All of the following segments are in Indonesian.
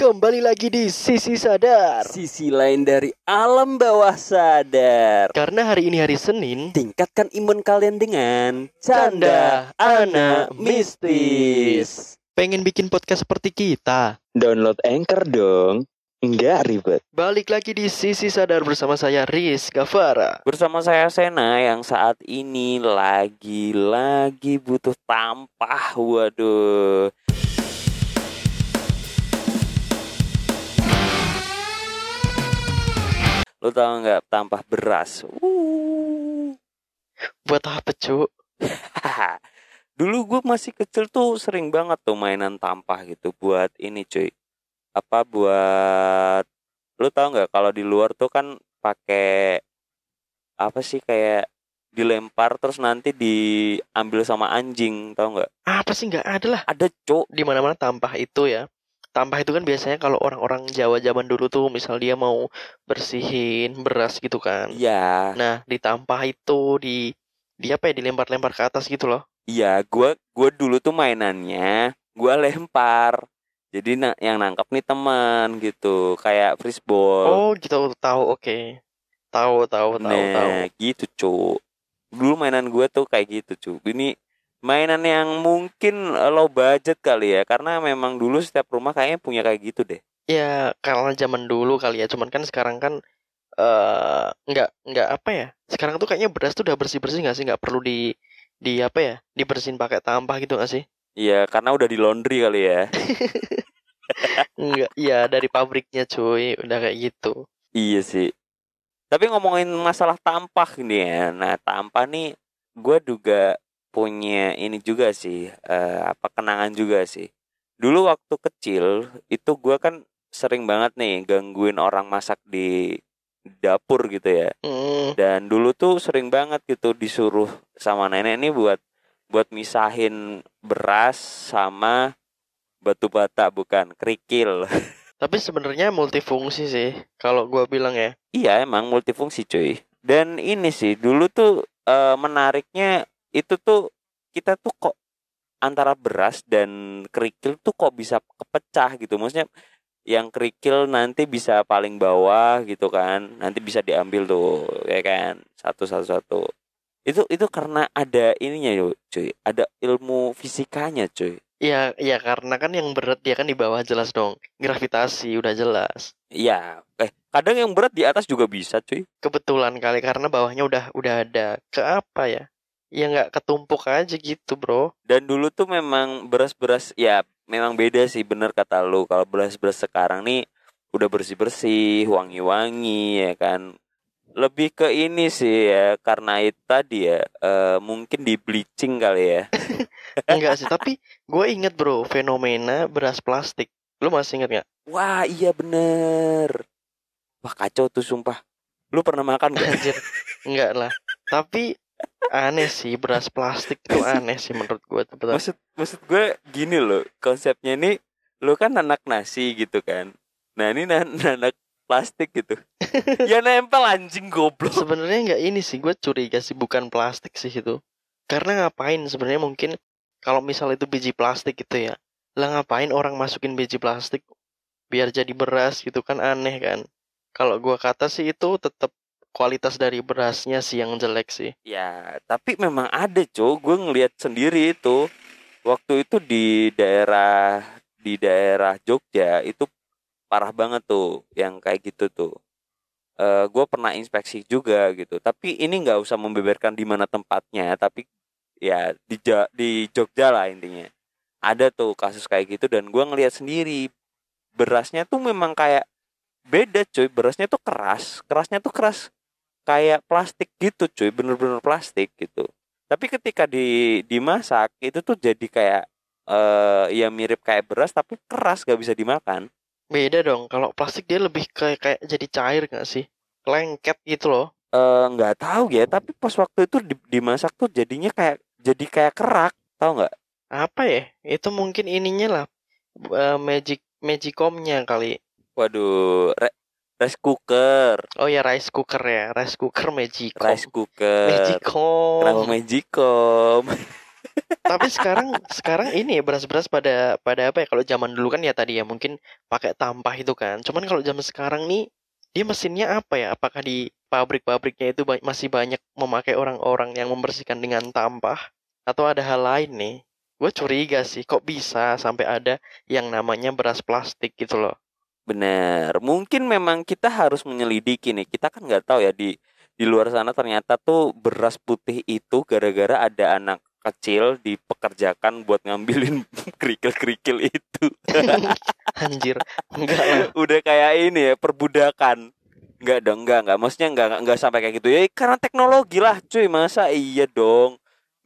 Kembali lagi di Sisi Sadar. Sisi lain dari alam bawah sadar. Karena hari ini hari Senin Tingkatkan imun kalian dengan Canda Canda Anak Mistis. Pengen bikin podcast seperti kita? Download Anchor dong. Enggak ribet. Balik lagi di Sisi Sadar bersama saya Riz Gavara Bersama saya Sena yang saat ini lagi-lagi butuh tampah. Waduh Lu tau nggak tampah beras? Uh. Buat apa cu? Dulu gue masih kecil tuh sering banget tuh mainan tampah gitu buat ini cuy. Apa buat lu tau nggak kalau di luar tuh kan pakai apa sih kayak dilempar terus nanti diambil sama anjing tau nggak? Apa sih nggak ada lah Ada cuk. di mana mana tampah itu ya Tampah itu kan biasanya kalau orang-orang Jawa zaman dulu tuh misal dia mau bersihin beras gitu kan Iya, Nah ditampah itu di di apa ya dilempar-lempar ke atas gitu loh iya. Gua gua dulu tuh mainannya gua lempar. Jadi na yang nangkap nih teman gitu, kayak frisball. Oh gitu tahu oke Tahu tahu tahu nah, tahu gitu, Cuk. Dulu mainan gue tuh kayak gitu, Cuk. Ini mainan yang mungkin low budget kali ya, karena memang dulu setiap rumah kayaknya punya kayak gitu deh. Ya karena zaman dulu kali ya, cuman kan sekarang kan eh nggak nggak apa ya? Sekarang tuh kayaknya beras tuh udah bersih bersih nggak sih? Nggak perlu di di apa ya? Dibersihin pakai tampah gitu nggak sih? Iya, karena udah di laundry kali ya. Nggak, iya dari pabriknya cuy, udah kayak gitu. iya sih. Tapi ngomongin masalah tampah nih ya. Nah, tampah nih gue juga punya ini juga sih, eh, apa kenangan juga sih. Dulu waktu kecil itu gue kan sering banget nih gangguin orang masak di dapur gitu ya. Hmm, dan dulu tuh sering banget gitu disuruh sama nenek ini buat buat misahin beras sama batu bata bukan kerikil tapi sebenarnya multifungsi sih, kalau gua bilang ya. iya emang multifungsi cuy dan ini sih dulu tuh eh, menariknya itu tuh kita tuh kok antara beras dan kerikil tuh kok bisa kepecah gitu. Maksudnya yang kerikil nanti bisa paling bawah gitu kan. Nanti bisa diambil tuh ya kan. Satu satu satu. Itu itu karena ada ininya cuy. Ada ilmu fisikanya cuy. Iya, iya karena kan yang berat dia kan di bawah jelas dong. Gravitasi udah jelas. iya. Eh kadang yang berat di atas juga bisa cuy. Kebetulan kali karena bawahnya udah udah ada. Ke apa ya? Ya nggak ketumpuk aja gitu, Bro. dan dulu tuh memang beras-beras ya memang beda sih bener kata lu kalau beras-beras sekarang nih udah bersih-bersih wangi-wangi ya kan lebih ke ini sih ya karena itu tadi ya eh, mungkin di bleaching kali ya Enggak sih, tapi gue inget bro fenomena beras plastik. Lu masih inget nggak? wah iya bener wah kacau tuh sumpah lu pernah makan gak? Anjir, enggak lah. Tapi aneh sih beras plastik itu aneh sih menurut gue tuh maksud maksud gue gini loh konsepnya ini lu kan anak nasi gitu kan nah ini nan- nanak plastik gitu ya nempel anjing goblok Sebenarnya nggak ini sih gue curiga sih bukan plastik sih itu. Karena ngapain sebenarnya mungkin kalau misal itu biji plastik gitu ya. Lah ngapain orang masukin biji plastik biar jadi beras gitu kan aneh kan. Kalau gua kata sih itu tetap kualitas dari berasnya sih yang jelek sih. Ya, tapi memang ada, Cok. Gue ngelihat sendiri itu. Waktu itu di daerah di daerah Jogja itu parah banget tuh yang kayak gitu tuh. Eh gue pernah inspeksi juga gitu. Tapi ini nggak usah membeberkan di mana tempatnya, tapi ya di di Jogja lah intinya. Ada tuh kasus kayak gitu dan gue ngelihat sendiri berasnya tuh memang kayak beda cuy berasnya tuh keras kerasnya tuh keras kayak plastik gitu cuy bener-bener plastik gitu tapi ketika di dimasak itu tuh jadi kayak eh ya mirip kayak beras tapi keras gak bisa dimakan Beda dong. Kalau plastik dia lebih kayak kayak jadi cair nggak sih? Lengket gitu loh. eh nggak tahu ya tapi pas waktu itu di- dimasak tuh jadinya kayak jadi kayak kerak tahu nggak Apa ya? Itu mungkin ininya lah. eh, magic magicomnya kali. waduh re- rice cooker Oh ya rice cooker ya, rice cooker magicom. rice cooker Magicom. kenapa magicom Tapi sekarang sekarang ini ya beras-beras pada pada apa ya? Kalau zaman dulu kan ya tadi ya mungkin pakai tampah itu kan. Cuman kalau zaman sekarang nih dia mesinnya apa ya? Apakah di pabrik-pabriknya itu ba- masih banyak memakai orang-orang yang membersihkan dengan tampah atau ada hal lain nih? Gue curiga sih, kok bisa sampai ada yang namanya beras plastik gitu loh. Bener, mungkin memang kita harus menyelidiki nih. Kita kan nggak tahu ya di di luar sana ternyata tuh beras putih itu gara-gara ada anak kecil dipekerjakan buat ngambilin kerikil-kerikil itu. Anjir, enggak lah. Udah kayak ini ya perbudakan. Enggak dong, enggak, enggak. Maksudnya enggak, enggak, enggak sampai kayak gitu. Ya karena teknologi lah, cuy. Masa iya dong.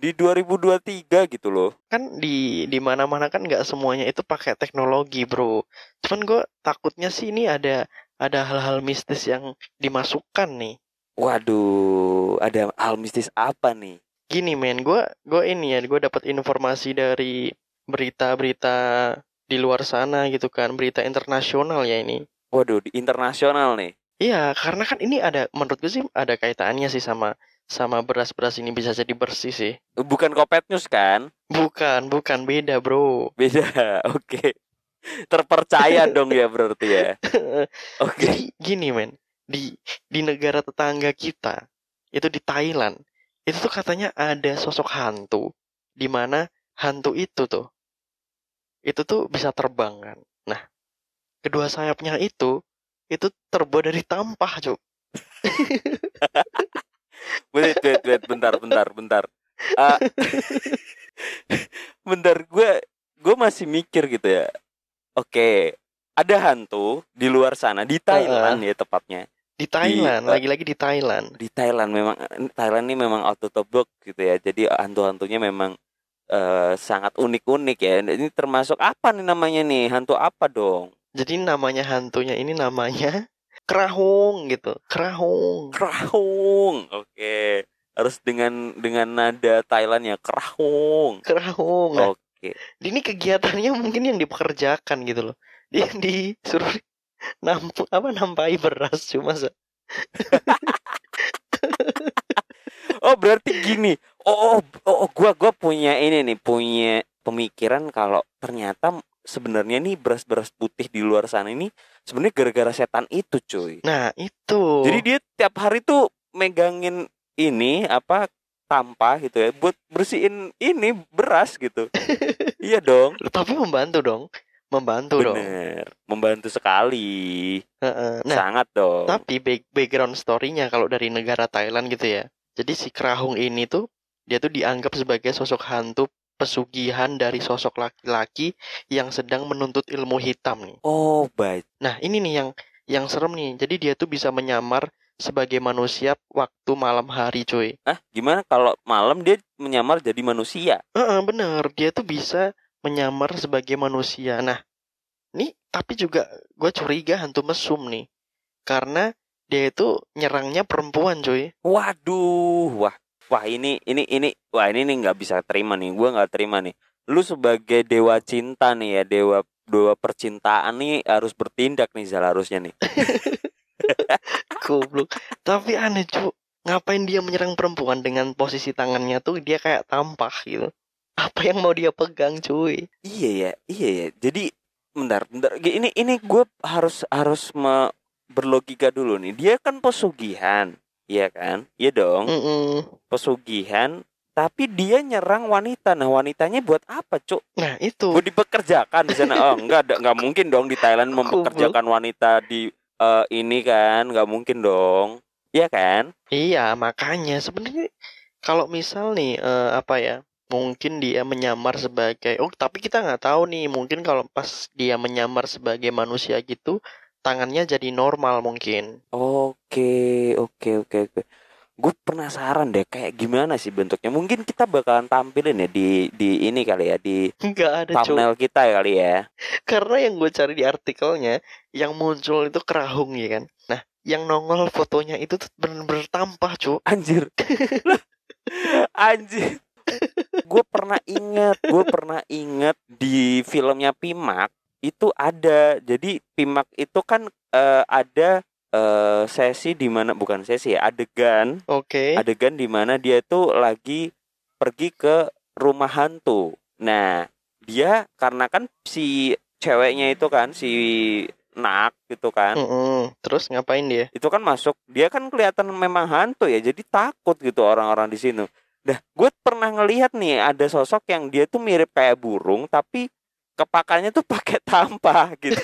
Di 2023 gitu loh. Kan di di mana-mana kan nggak semuanya itu pakai teknologi, bro. Cuman gue takutnya sih ini ada ada hal-hal mistis yang dimasukkan nih. Waduh, ada hal mistis apa nih? Gini men, gue gue ini ya, gue dapat informasi dari berita-berita di luar sana gitu kan, berita internasional ya ini. Waduh, di internasional nih. Iya, karena kan ini ada, menurut gue sih ada kaitannya sih sama sama beras-beras ini bisa jadi bersih sih. Bukan Kopet News kan? Bukan, bukan beda bro. Beda. Oke. Terpercaya dong ya berarti ya. Oke. Jadi gini men, di di negara tetangga kita itu di Thailand itu tuh katanya ada sosok hantu di mana hantu itu tuh itu tuh bisa terbang kan. Nah, kedua sayapnya itu itu terbuat dari tampah, Cuk. Wait, wait, wait, bentar, bentar, bentar. Ah, bentar, gue gue masih mikir gitu ya. Oke, ada hantu di luar sana di Thailand ya tepatnya. Di Thailand, lagi-lagi di Thailand. Di Thailand memang Thailand ini memang out of the box gitu ya. Jadi hantu-hantunya memang eh, sangat unik-unik ya. Ini termasuk apa nih namanya nih? Hantu apa dong? Jadi namanya hantunya ini namanya Kerahung gitu. Kerahung. Kerahung. Oke. Harus dengan dengan nada Thailand ya kerahung. Kerahung. Nah, Oke. ini kegiatannya mungkin yang dipekerjakan gitu loh. Dia disuruh nampu apa nampai beras cuma se- Oh berarti gini. Oh, oh, oh, gua gua punya ini nih, punya pemikiran kalau ternyata sebenarnya nih beras-beras putih di luar sana ini sebenarnya gara-gara setan itu, cuy. Nah, itu. Jadi dia tiap hari tuh megangin ini apa tampah gitu ya buat bersihin ini beras gitu. iya dong. tapi membantu dong. Membantu dong. Bener. Membantu sekali. Heeh. Nah, Sangat dong. tapi back- background story-nya kalau dari negara Thailand gitu ya. Jadi si Kerahung ini tuh dia tuh dianggap sebagai sosok hantu pesugihan dari sosok laki-laki yang sedang menuntut ilmu hitam nih. Oh, baik. Nah, ini nih yang yang serem nih. Jadi dia tuh bisa menyamar sebagai manusia waktu malam hari, cuy. Ah, gimana kalau malam dia menyamar jadi manusia? Heeh, bener. Dia tuh bisa menyamar sebagai manusia. Nah, nih tapi juga gue curiga hantu mesum nih. Karena dia itu nyerangnya perempuan, cuy. Waduh, wah, wah ini ini ini, wah ini nih nggak bisa terima nih, gua nggak terima nih. Lu sebagai dewa cinta nih ya, dewa dewa percintaan nih harus bertindak nih Zal harusnya nih. Goblok. Tapi aneh, cu. Ngapain dia menyerang perempuan dengan posisi tangannya tuh dia kayak tampah gitu. Apa yang mau dia pegang, cuy? Iya ya, iya ya. Jadi bentar, bentar. Ini ini gue harus harus me- berlogika dulu nih. Dia kan pesugihan, iya kan? Iya dong, Mm-mm. pesugihan. Tapi dia nyerang wanita. Nah wanitanya buat apa, cuk? Nah, itu. Mau dipekerjakan di sana? Oh enggak, ada- nggak mungkin dong di Thailand mempekerjakan wanita di eh, ini kan, nggak mungkin dong. Iya kan? Iya, makanya sebenarnya kalau misal nih eh, apa ya? Mungkin dia menyamar sebagai oh, tapi kita nggak tahu nih. Mungkin kalau pas dia menyamar sebagai manusia gitu, tangannya jadi normal mungkin. Oke, oke, oke, oke. Gue penasaran deh kayak gimana sih bentuknya. Mungkin kita bakalan tampilin ya di di ini kali ya di Nggak ada thumbnail kita ya kali ya. Karena yang gue cari di artikelnya, yang muncul itu kerahung ya kan. Nah, yang nongol fotonya itu tuh bener-bener tampah cu. Anjir. Anjir. gue pernah inget, gue pernah inget di filmnya Pimak itu ada. Jadi Pimak itu kan eh, ada eh, sesi di mana bukan sesi ya, adegan Oke. adegan di mana dia tuh lagi pergi ke rumah hantu. Nah, dia karena kan si ceweknya itu kan si nak gitu kan. Mm-mm. Terus ngapain dia? Itu kan masuk, dia kan kelihatan memang hantu ya, jadi takut gitu orang-orang di sini. Dah, gue pernah ngelihat nih ada sosok yang dia tuh mirip kayak burung tapi kepakannya tuh pakai tampah gitu.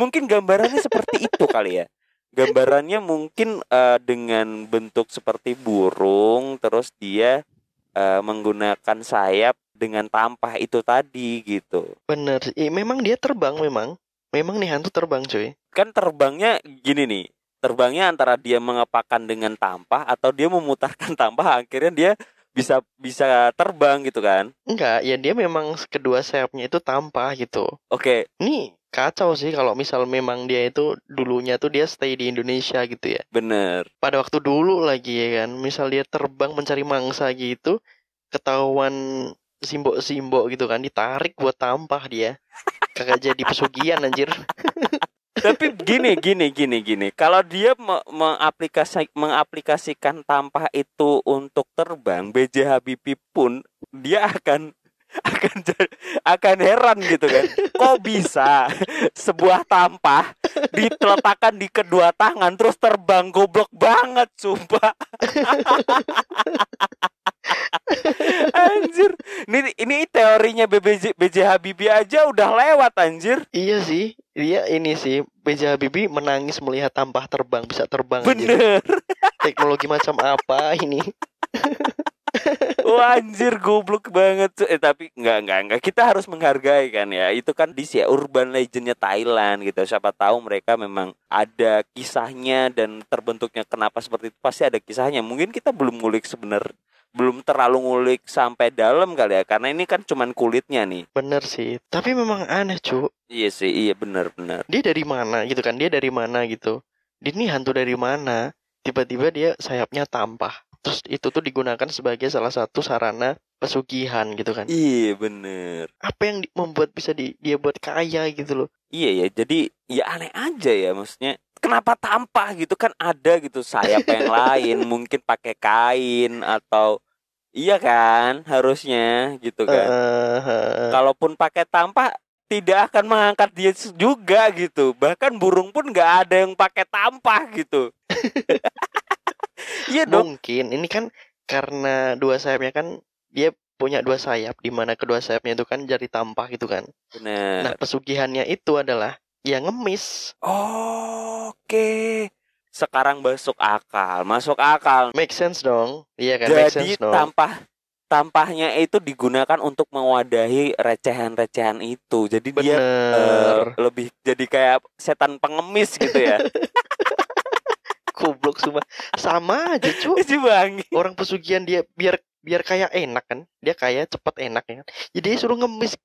mungkin gambarannya seperti itu kali ya. Gambarannya mungkin eh, dengan bentuk seperti burung terus dia eh, menggunakan sayap dengan tampah itu tadi gitu. Bener. Eh, memang dia terbang memang. Memang nih hantu terbang cuy. Kan terbangnya gini nih. Terbangnya antara dia mengepakkan dengan tampah atau dia memutarkan tampah akhirnya dia bisa bisa terbang gitu kan. Enggak, ya dia memang kedua sayapnya itu tampah gitu. Oke, Ini kacau sih kalau misal memang dia itu dulunya tuh dia stay di Indonesia gitu ya. bener. Pada waktu dulu lagi ya kan, misal dia terbang mencari mangsa gitu, ketahuan simbok-simbok gitu kan, ditarik buat tampah dia. Kagak jadi pesugihan anjir. Tapi gini gini gini gini. Kalau dia me- mengaplikasi mengaplikasikan tampah itu untuk terbang, BJ Habibie pun dia akan akan akan heran gitu kan. Kok bisa sebuah tampah diletakkan di kedua tangan terus terbang goblok banget sumpah. anjir. Ini ini teorinya BBJ BJ Habibie aja udah lewat anjir. Iya sih, dia ini sih B.J. Habibie menangis melihat tampah terbang bisa terbang anjir. Bener. Teknologi macam apa ini? Wah anjir goblok banget tuh. Eh tapi enggak enggak enggak kita harus menghargai kan ya. Itu kan di ya urban legendnya Thailand gitu. Siapa tahu mereka memang ada kisahnya dan terbentuknya kenapa seperti itu pasti ada kisahnya. Mungkin kita belum ngulik sebenar belum terlalu ngulik sampai dalam kali ya karena ini kan cuman kulitnya nih. Bener sih, tapi memang aneh cu. Iya sih, iya benar benar. Dia dari mana gitu kan? Dia dari mana gitu? Dia ini hantu dari mana? Tiba-tiba dia sayapnya tampah. Terus itu tuh digunakan sebagai salah satu sarana pesugihan gitu kan? Iya bener Apa yang membuat bisa di, dia buat kaya gitu loh? Iya ya, jadi ya aneh aja ya maksudnya. Kenapa tampah gitu kan ada gitu sayap yang lain mungkin pakai kain atau iya kan harusnya gitu kan. Kalaupun pakai tampah tidak akan mengangkat dia juga gitu. Bahkan burung pun nggak ada yang pakai tampah gitu. Iya dong. mungkin ini kan karena dua sayapnya kan dia punya dua sayap di mana kedua sayapnya itu kan jari tampah gitu kan. Nah, Benar. pesugihannya itu adalah ya ngemis. Oke. Sekarang masuk akal, masuk akal. Make sense dong. Iya kan? Make Jadi sense dong. tampah tampahnya itu digunakan untuk mewadahi recehan-recehan itu. Jadi dia eh, Bener. lebih jadi kayak setan pengemis gitu ya. Goblok semua. Sama aja, cu. Si Bang. Orang pesugihan dia biar biar kayak enak kan. Dia kaya cepet enak ya kan. Jadi dia suruh ngemis.